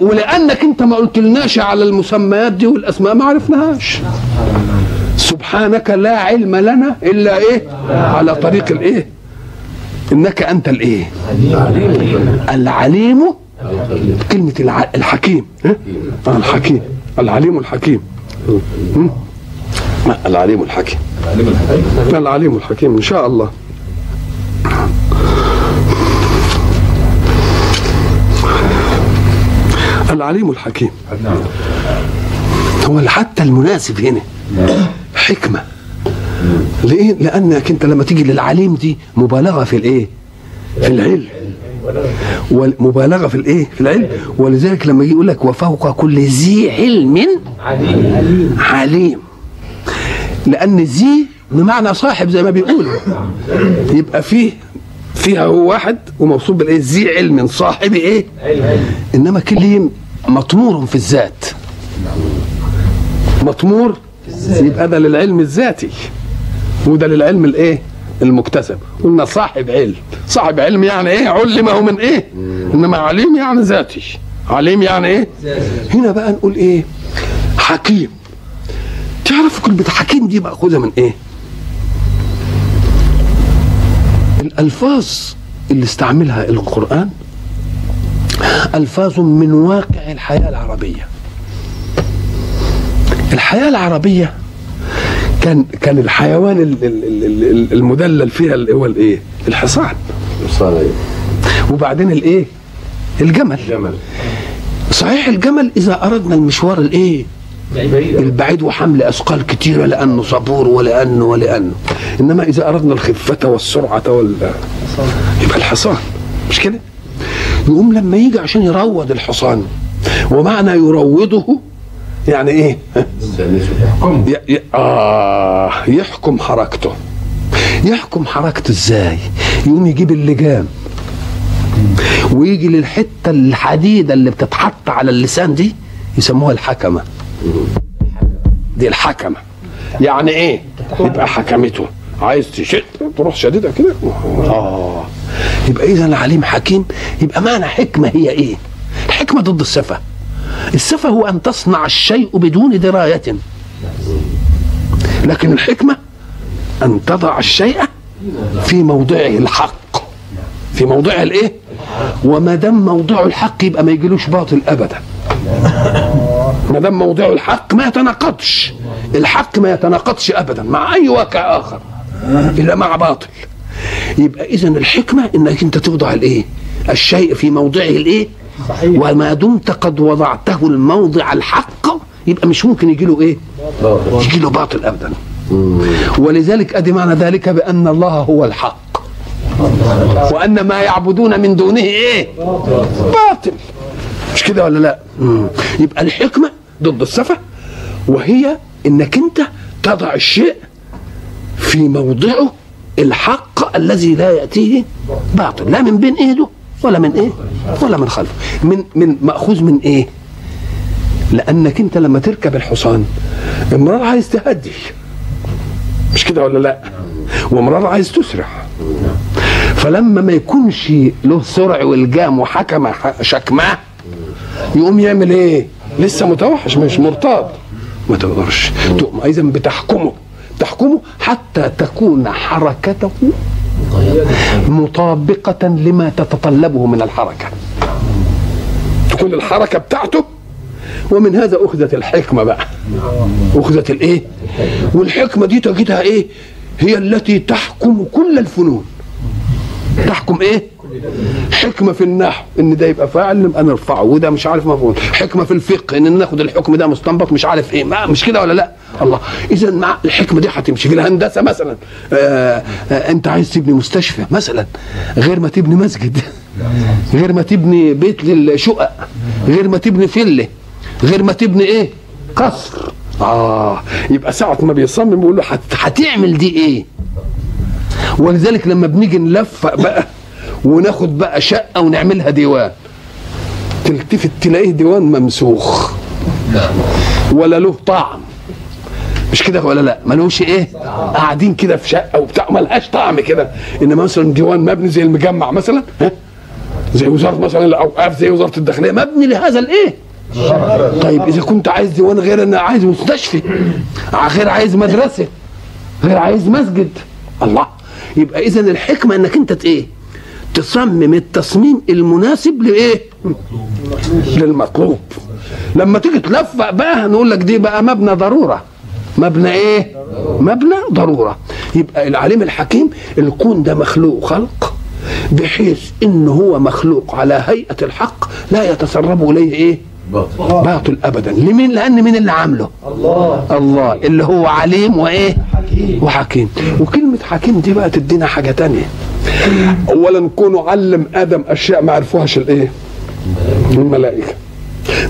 ولأنك أنت ما قلتلناش على المسميات دي والأسماء ما عرفناهاش. سبحانك لا علم لنا إلا إيه؟ على طريق الإيه؟ إنك أنت الإيه؟ العليم. الع... الحكيم. ها؟ آه الحكيم. العليم الحكيم? العليم الحكيم. العليم الحكيم. إن شاء الله. العليم الحكيم. هو حتى المناسب هنا. حكمة. ليه؟ لأنك أنت لما تيجي للعليم دي مبالغة في الإيه؟ في العلم. والمبالغة في الإيه؟ في العلم. ولذلك لما يجي يقول لك وفوق كل ذي علم عليم. عليم لأن ذي بمعنى صاحب زي ما بيقولوا. يبقى فيه فيها هو واحد وموصوف بالإيه؟ ذي علم صاحب إيه؟ إنما كل مطمور في الذات. مطمور؟ يبقى ده للعلم الذاتي. وده للعلم الايه؟ المكتسب. قلنا صاحب علم. صاحب علم يعني إيه؟ علمه من إيه؟ انما عليم يعني ذاتي. عليم يعني إيه؟ هنا بقى نقول إيه؟ حكيم. تعرف كلمة حكيم دي مأخوذة من إيه؟ الألفاظ اللي استعملها القرآن ألفاظ من واقع الحياة العربية. الحياة العربية كان كان الحيوان المدلل فيها اللي هو الايه؟ الحصان وبعدين الايه؟ الجمل جمل صحيح الجمل إذا أردنا المشوار الايه؟ البعيد وحمل أثقال كتيرة لأنه صبور ولأنه ولأنه إنما إذا أردنا الخفة والسرعة وال يبقى الحصان مش كده؟ يقوم لما يجي عشان يروض الحصان ومعنى يروضه يعني إيه؟ آه يحكم حركته. يحكم حركته إزاي؟ يقوم يجيب اللجام ويجي للحتة الحديدة اللي بتتحط على اللسان دي يسموها الحكمة. دي الحكمة. يعني إيه؟ يبقى حكمته. عايز تشد تروح شديدها كده. آه. يبقى اذا العليم حكيم يبقى معنى حكمة هي إيه؟ الحكمه ضد السفه السفه هو أن تصنع الشيء بدون دراية. لكن الحكمة أن تضع الشيء في موضعه الحق. في موضعه الإيه؟ وما دام موضعه الحق يبقى ما يجيلوش باطل ابدا. ما دام موضعه الحق ما يتناقضش. الحق ما يتناقضش ابدا مع أي واقع آخر إلا مع باطل. يبقى اذا الحكمة إنك أنت توضع الإيه؟ الشيء في موضعه الإيه؟ صحيح. وما دمت قد وضعته الموضع الحق يبقى مش ممكن يجي له إيه؟ يجي له باطل ابدا. ولذلك أدي معنى ذلك بأن الله هو الحق. وأن ما يعبدون من دونه إيه؟ باطل. مش كده ولا لا؟ مم. يبقى الحكمة ضد السفه وهي إنك أنت تضع الشيء في موضعه الحق الذي لا يأتيه باطل. لا من بين إيده. ولا من إيه؟ ولا من خلفه من من مأخوذ من إيه؟ لأنك أنت لما تركب الحصان امرار عايز تهدي. مش كده ولا لا؟ وامرار عايز تسرع. فلما ما يكونش له سرع والجام وحكم شكماه يقوم يعمل إيه؟ لسه متوحش مش مرتاض. ما تقدرش. تقوم اذا بتحكمه. تحكمه حتى تكون حركته مطابقة لما تتطلبه من الحركة. تكون الحركة بتاعته ومن هذا أخذت الحكمة بقى. أخذت الإيه؟ والحكمة دي تجدها إيه؟ هي التي تحكم كل الفنون. تحكم إيه؟ حكمة في النحو إن ده يبقى فاعل نبقى نرفعه. وده مش عارف مفعول حكمة في الفقه إن ناخد الحكم ده مستنبط مش عارف إيه. ما مش كده ولا لأ؟ الله. اذا مع الحكمة دي هتمشي. في الهندسة مثلا آآ آآ أنت عايز تبني مستشفى مثلا غير ما تبني مسجد غير ما تبني بيت للشقق غير ما تبني فله غير ما تبني إيه؟ قصر. آه يبقى ساعة ما بيصمم يقول له هتعمل دي إيه؟ ولذلك لما بنيجي نلفق بقى وناخد بقى شقة ونعملها ديوان. تلتفت تلاقيه ديوان ممسوخ. ولا له طعم. مش كده ولا لا؟ ملوش إيه؟ قاعدين كده في شقة وبتاع ملهاش طعم كده. إنما مثلا ديوان مبني زي المجمع مثلا ها؟ زي وزارة مثلا الأوقاف زي وزارة الداخلية مبني لهذا الإيه؟ طيب إذا كنت عايز ديوان غير أنا عايز مستشفى غير عايز مدرسة غير عايز مسجد الله! يبقى اذا الحكمة إنك أنت إيه؟ تصمم التصميم المناسب لإيه؟ للمطلوب. لما تيجي تلفق بقى نقول لك دي بقى مبنى ضرورة. مبنى إيه؟ مبنى ضرورة. يبقى العليم الحكيم الكون ده مخلوق خلق بحيث إن هو مخلوق على هيئة الحق لا يتسرب إليه إيه؟ باطل. باطل ابدا. لمين؟ لأن مين اللي عامله. الله. الله. اللي هو عليم وإيه؟ حكيم. وحكيم. وكلمة حكيم دي بقى تدينا حاجة تانية. أولا كونه علم آدم أشياء ما عرفوهاش الإيه؟ الملائكة.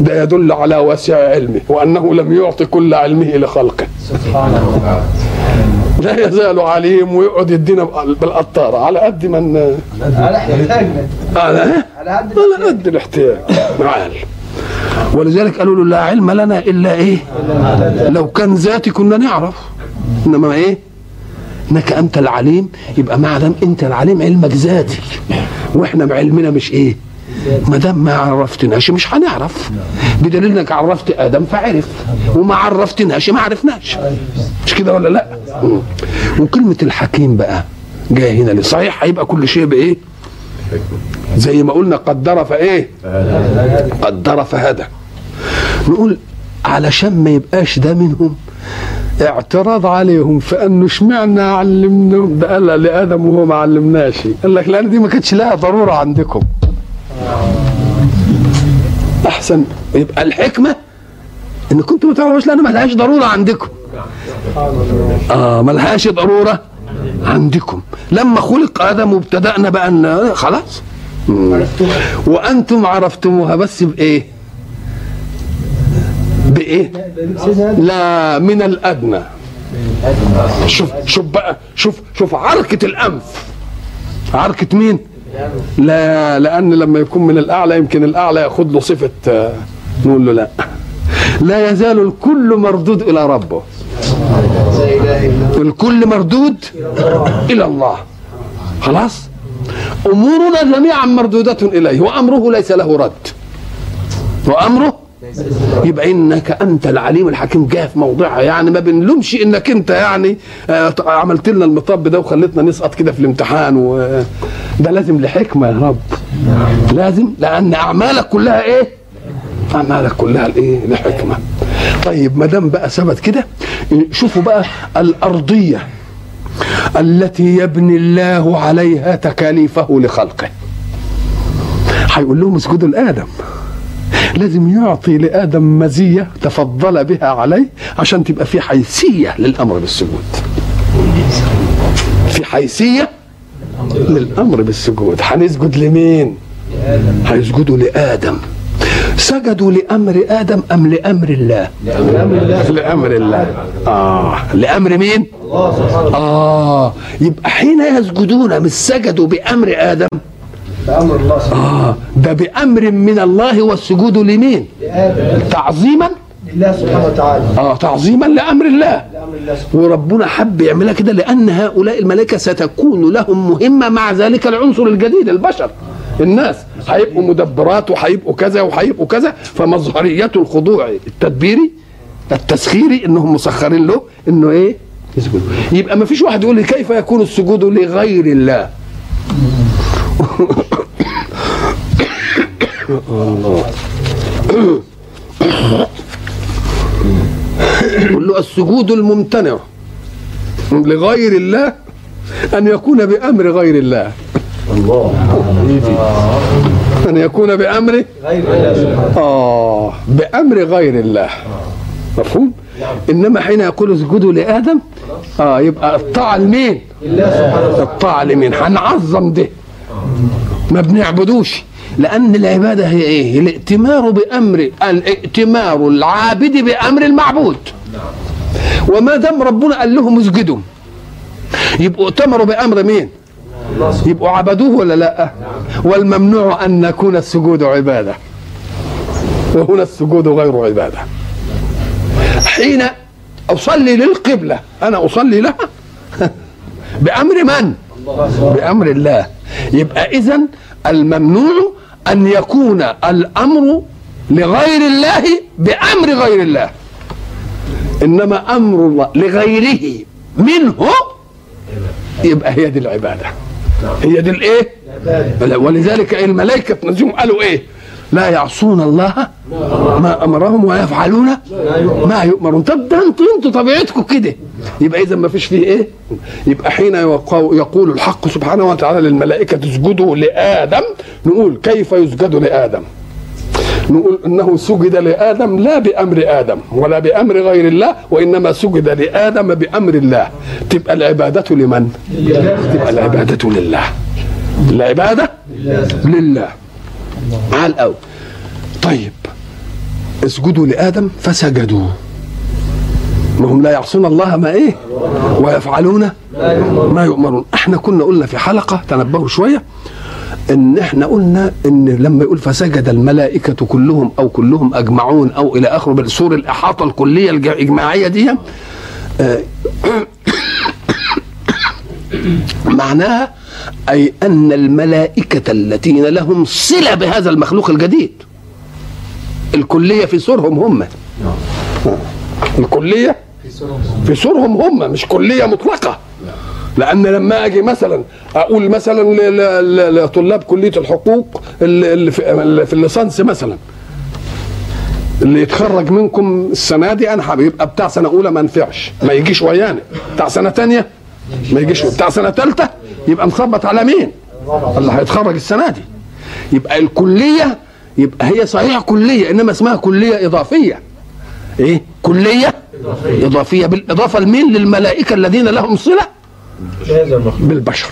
ده يدل على واسع علمه وأنه لم يعطي كل علمه لخلقه. سبحانه لا يزال عليم ويقعد يدينا بالقطارة على قد من على احتياجنا على إيه؟ على قد على قد الاحتياج. معال ولذلك قالوا له لا علم لنا إلا إيه؟ لو كان ذاتي كنا نعرف. إنما إيه؟ إنك أنت العليم يبقى ما دام أنت العليم علمك ذاتي. وإحنا بعلمنا مش إيه؟ ما دام ما عرفتناش مش هنعرف. بدليل انك عرفت آدم فعرف. وما عرفتناش ما عرفناش. مش كده ولا لأ. وكلمة الحكيم بقى جاية هنا ليه؟ صحيح هيبقى كل شيء بإيه؟ زي ما قلنا قدر فايه قدر فهدى نقول علشان ما يبقاش ده منهم اعتراض عليهم فأنه اشمعنا علمناهم. ده قال لآدم وهو ما علمناش. قال لك لأن دي ما كانتش لها ضرورة عندكم. أحسن. يبقى الحكمة إن كنتم ما تعرفوش لأن ما لهاش ضرورة عندكم. آه ما لهاش ضرورة عندكم. لما خلق آدم وابتدأنا بقى ان خلاص. وأنتم عرفتموها بس بإيه؟ بايه لا من الأدنى. شوف شوف بقى شوف شوف عركة الأنف. عركة مين؟ لا لأن لما يكون من الأعلى يمكن الأعلى يأخذ له صفة آه، نقول له لا. لا يزال الكل مردود إلى ربه. الكل مردود إلى الله. خلاص؟ أمورنا جميعا مردودة إليه وأمره ليس له رد. وأمره يبقى إنك أنت العليم الحكيم جاء في موضعها. يعني ما بنلومش إنك أنت يعني آه، عملت لنا المطب ده وخلتنا نسقط كده في الامتحان و ده لازم لحكمة يا رب. لازم لأن أعمالك كلها إيه؟ أعمالك كلها الإيه؟ لحكمة. طيب ما دام بقى ثبت كده شوفوا بقى الأرضية التي يبني الله عليها تكاليفه لخلقه. هيقول لهم اسجدوا لآدم. لازم يعطي لآدم مزية تفضل بها عليه عشان تبقى في حيثية للأمر بالسجود. في حيثية للأمر بالسجود. هنسجد لمين؟ هيسجدوا لآدم. سجدوا لأمر آدم أم لأمر الله؟ لأمر الله. آه. لأمر مين؟ الله آه. يبقى حين يسجدون مش سجدوا بأمر آدم؟ بأمر الله سبحانه آه ده بأمر من الله والسجود لمين؟ تعظيما؟ لله سبحانه وتعالى. آه تعظيما لأمر الله. لأمر الله سبحانه وربنا حب يعملها كده لأن هؤلاء الملائكة ستكون لهم مهمة مع ذلك العنصر الجديد البشر الناس. هيبقوا مدبرات وهيبقوا كذا وهيبقوا كذا فمظهرية الخضوع التدبيري التسخيري إنهم مسخرين له إنه إيه؟ يسجد يبقى ما فيش واحد يقول لي كيف يكون السجود لغير الله؟ الله السجود الممتنع لغير الله أن يكون بأمر غير الله. الله أن يكون بأمر غير الله آه بأمر غير الله. مفهوم؟ إنما حين يقول اسجدوا لآدم آه يبقى الطاعة لمين؟ الطاعة لمين؟ هنعظم ده. ما بنعبدوش. لأن العبادة هي إيه؟ الائتمار بأمر الائتمار العابد بأمر المعبود. وما دام ربنا قال لهم اسجدوا. يبقوا ائتمروا بأمر مين؟ يبقوا عبدوه ولا لأ؟ والممنوع أن نكون السجود عبادة. وهنا السجود غير عبادة. حين أصلي للقبلة أنا أصلي لها. بأمر من؟ بأمر الله. يبقى اذا الممنوع أن يكون الأمر لغير الله بأمر غير الله. إنما أمر الله لغيره منه يبقى هي دي العبادة. هي دي الإيه؟ ولذلك الملائكة تنزلهم قالوا إيه؟ لا يعصون الله ما أمرهم ويفعلون ما يؤمرون. طب ده أنتوا أنتوا طبيعتكم كده. يبقى اذا ما فيش فيه إيه؟ يبقى حين يقو- يقول الحق سبحانه وتعالى للملائكة اسجدوا لآدم نقول كيف يسجد لآدم؟ نقول إنه سجد لآدم لا بأمر آدم ولا بأمر غير الله وإنما سجد لآدم بأمر الله. تبقى العبادة لمن؟ تبقى العبادة لله. العبادة لله. على الأول. طيب اسجدوا لآدم فسجدوا. إنهم لا يعصون الله ما إيه؟ ويفعلون ما يؤمرون. إحنا كنا قلنا في حلقة تنبهوا شوية إن إحنا قلنا إن لما يقول فسجد الملائكة كلهم أو كلهم أجمعون أو إلى آخره بالسور الإحاطة الكلية الإجماعية دي آه، معناها أي أن الملائكة الذين لهم صلة بهذا المخلوق الجديد. الكلية في سورهم هم. الكلية في سورهم هم مش كلية مطلقة. لأن لما أجي مثلا أقول مثلا لطلاب كلية الحقوق اللي في اللي في الليسانس مثلا. اللي يتخرج منكم السنة دي أنا هيبقى بتاع سنة أولى ما نفعش ما يجيش ويانا. بتاع سنة تانية ما يجيش. بتاع سنة ثالثه يبقى مخبط على مين؟ اللي هيتخرج السنة دي. يبقى الكلية يبقى هي صحيح كلية إنما اسمها كلية إضافية. إيه؟ كلية إضافية بالإضافة لمين؟ للملائكة الذين لهم صلة بالبشر.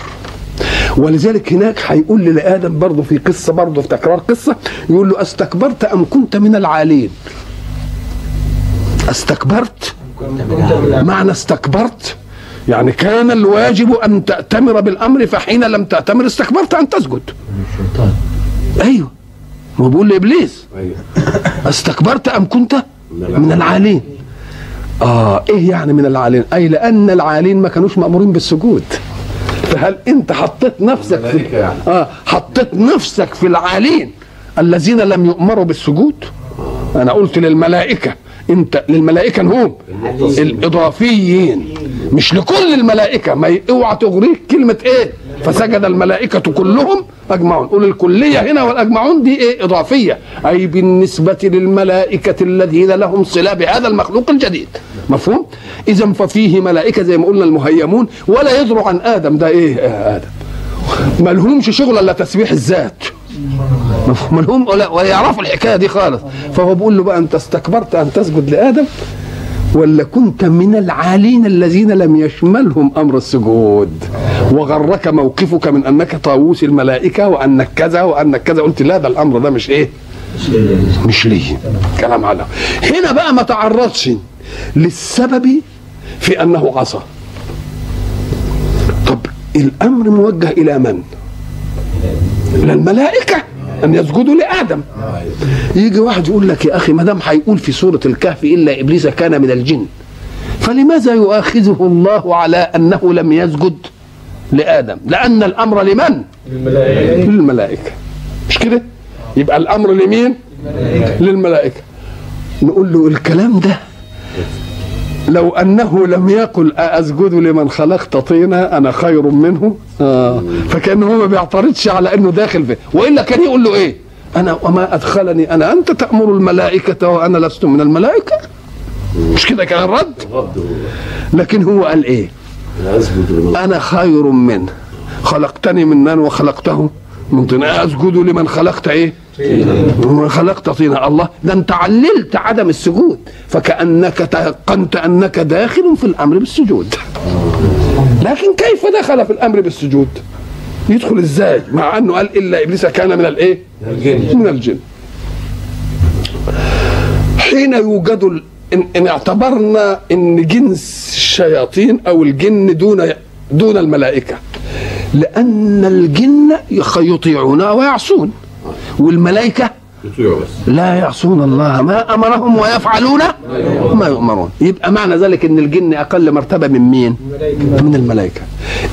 ولذلك هناك هيقول لآدم برضه في قصة برضه في تكرار قصة يقول له أستكبرت أم كنت من العالين؟ أستكبرت؟ معنى استكبرت؟ يعني كان الواجب أن تأتمر بالأمر فحين لم تأتمر استكبرت أن تسجد. أيوه. ما هو بيقول لإبليس. استكبرت أم كنت؟ من العالين. آه إيه يعني من العالين؟ أي لأن العالين ما كانوش مأمورين بالسجود. فهل أنت حطيت نفسك في يعني. آه حطيت نفسك في العالين الذين لم يؤمروا بالسجود؟ أنا قلت للملائكة أنت للملائكة هم الإضافيين. مش لكل الملائكة. ما اوعى تغريك كلمة إيه؟ فسجد الملائكة كلهم. أجمعون. قول الكلية هنا والأجمعون دي إيه؟ إضافية. أي بالنسبة للملائكة الذين لهم صلة بهذا المخلوق الجديد. مفهوم؟ اذا ففيه ملائكة زي ما قلنا المهيمون ولا يدروا عن آدم. ده إيه؟ آه آدم. ما شغل إلا تسبيح الذات. مفهوم؟ لهم ولا, ولا يعرفوا الحكاية دي خالص. فهو بيقول له بقى أنت استكبرت أن تسجد لآدم. ولا كنت من العالين الذين لم يشملهم أمر السجود. وغرك موقفك من أنك طاووس الملائكة وأنك كذا وأنك كذا. قلت لا ده الأمر ده مش إيه؟ مش ليه كلام على. هنا بقى ما تعرضش للسبب في أنه عصى. طب الأمر موجه إلى من؟ إلى ان يسجدوا لآدم. يجي واحد يقول لك يا أخي ما دام هيقول في سورة الكهف إلا إبليس كان من الجن فلماذا يؤاخذه الله على أنه لم يسجد لآدم؟ لأن الأمر لمن؟ للملائكة. مش كده؟ يبقى الأمر لمين؟ للملائكة. نقول له الكلام ده لو أنه لم يقل اسجد لمن خلقت طينا أنا خير منه. آه. فكأنه هو ما بيعترضش على إنه داخل فيه وإلا كان يقول له إيه؟ أنا وما أدخلني أنا أنت تأمر الملائكة وأنا لست من الملائكة. مش كده كان الرد؟ لكن هو قال إيه؟ أنا خير منه خلقتني من نار وخلقته. من طين أسجد لمن خلقت إيه؟ ومن خلقت طينا الله ده أنت عللت عدم السجود. فكأنك تيقنت أنك داخل في الأمر بالسجود. لكن كيف دخل في الأمر بالسجود؟ يدخل إزاي؟ مع أنه قال إلا إبليس كان من الإيه؟ من الجن. حين يوجد إن, إن اعتبرنا إن جنس الشياطين أو الجن دون دون الملائكة. لأن الجن يطيعون ويعصون. والملائكة لا يعصون الله. ما أمرهم ويفعلون ما يؤمرون. يبقى معنى ذلك إن الجن أقل مرتبة من مين؟ من الملائكة.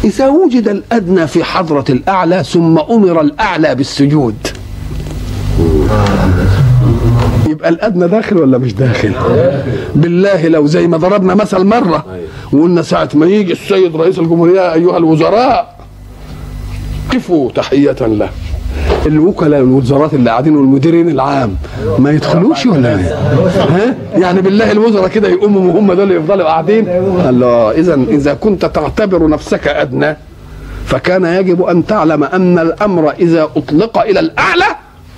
إذا وجد الأدنى في حضرة الأعلى ثم أمر الأعلى بالسجود. يبقى الأدنى داخل ولا مش داخل؟ بالله لو زي ما ضربنا مثل مرة وقلنا ساعة ما يجي السيد رئيس الجمهوريه أيها الوزراء قفوا تحية له الوكلاء والوزارات اللي قاعدين والمديرين العام ما يدخلوش ولا إيه؟ ها؟ يعني بالله الوزراء كده يقوموا وهم دول يفضلوا قاعدين الله اذا إذا كنت تعتبر نفسك أدنى فكان يجب أن تعلم أن الأمر إذا أطلق إلى الأعلى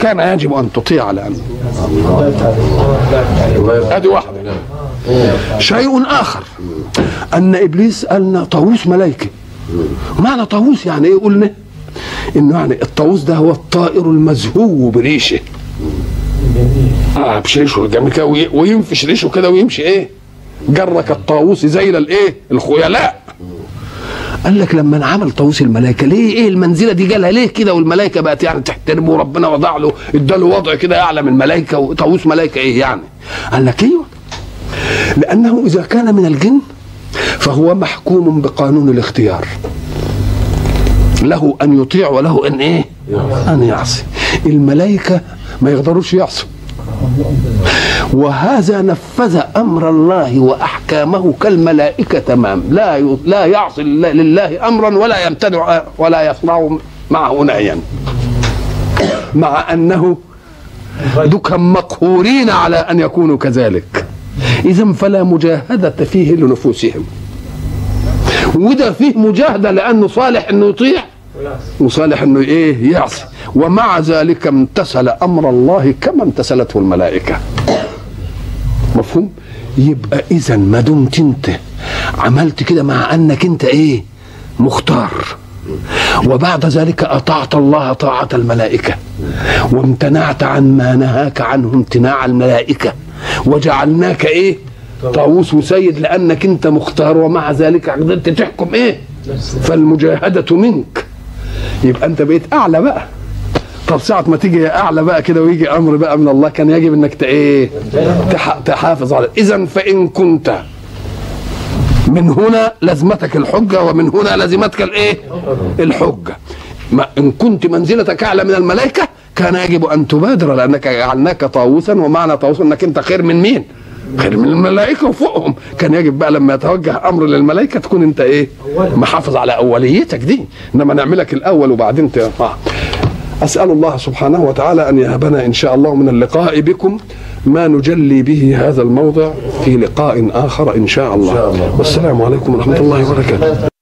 كان يجب أن تطيع لأنه ادي واحدة. شيء آخر أن إبليس قالنا طاووس ملائكه معنى طاووس يعني إيه قلنا؟ إنه يعني الطاووس ده هو الطائر المزهو بريشه. آه بشريشه الجميل كده وي- وينفش ريشه كده ويمشي إيه؟ جرك الطاووس زي الايه الخيلاء. قال لك لما انعمل طاووس الملائكة ليه؟ إيه المنزلة دي جالها؟ ليه كده؟ والملائكة بقت يعني تحترمه وربنا وضع له اداله وضع كده أعلى من الملائكة وطاووس ملائكة إيه يعني؟ قال لك أيوه. لأنه إذا كان من الجن فهو محكوم بقانون الاختيار. له أن يطيع وله أن إيه؟ أن يعصي. الملائكة ما يقدروش يعصوا. وهذا نفذ أمر الله وأحكامه كالملائكة تمام لا لا يعصي لله- لله أمرا ولا يمتنع ولا يصنع معه نهيا. مع أنه دكم مقهورين على أن يكونوا كذلك. اذا فلا مجاهدة فيه لنفوسهم. وده فيه مجاهدة لأنه صالح إنه يطيع وصالح إنه إيه يعصي. ومع ذلك امتثل أمر الله كما امتثلته الملائكة. مفهوم يبقى إذا ما دمت أنت. عملت كده مع أنك أنت إيه؟ مختار. وبعد ذلك أطعت الله طاعة الملائكة. وامتنعت عن ما نهاك عنه امتناع الملائكة. وجعلناك إيه؟ طاووس وسيد لأنك أنت مختار ومع ذلك قدرت تحكم إيه؟ فالمجاهدة منك. يبقى أنت بقيت أعلى بقى. طب ساعة ما تيجي أعلى بقى كده ويجي أمر بقى من الله كان يجب إيه تح- تحافظ على اذا فإن كنت من هنا لازمتك الحجة ومن هنا لازمتك الايه الحجة. ما إن كنت منزلتك أعلى من الملائكة كان يجب أن تبادر لأنك جعلناك طاووسا ومعنى طاووس إنك أنت خير من مين؟ خير من الملائكة وفوقهم. كان يجب بقى لما يتوجه أمر للملائكة تكون أنت إيه؟ محافظ على أوليتك دي. إنما نعملك الأول وبعدين ت... آه. أسأل الله سبحانه وتعالى أن يهبنا إن شاء الله من اللقاء بكم ما نجلي به هذا الموضع في لقاء آخر إن شاء الله. والسلام عليكم ورحمة الله وبركاته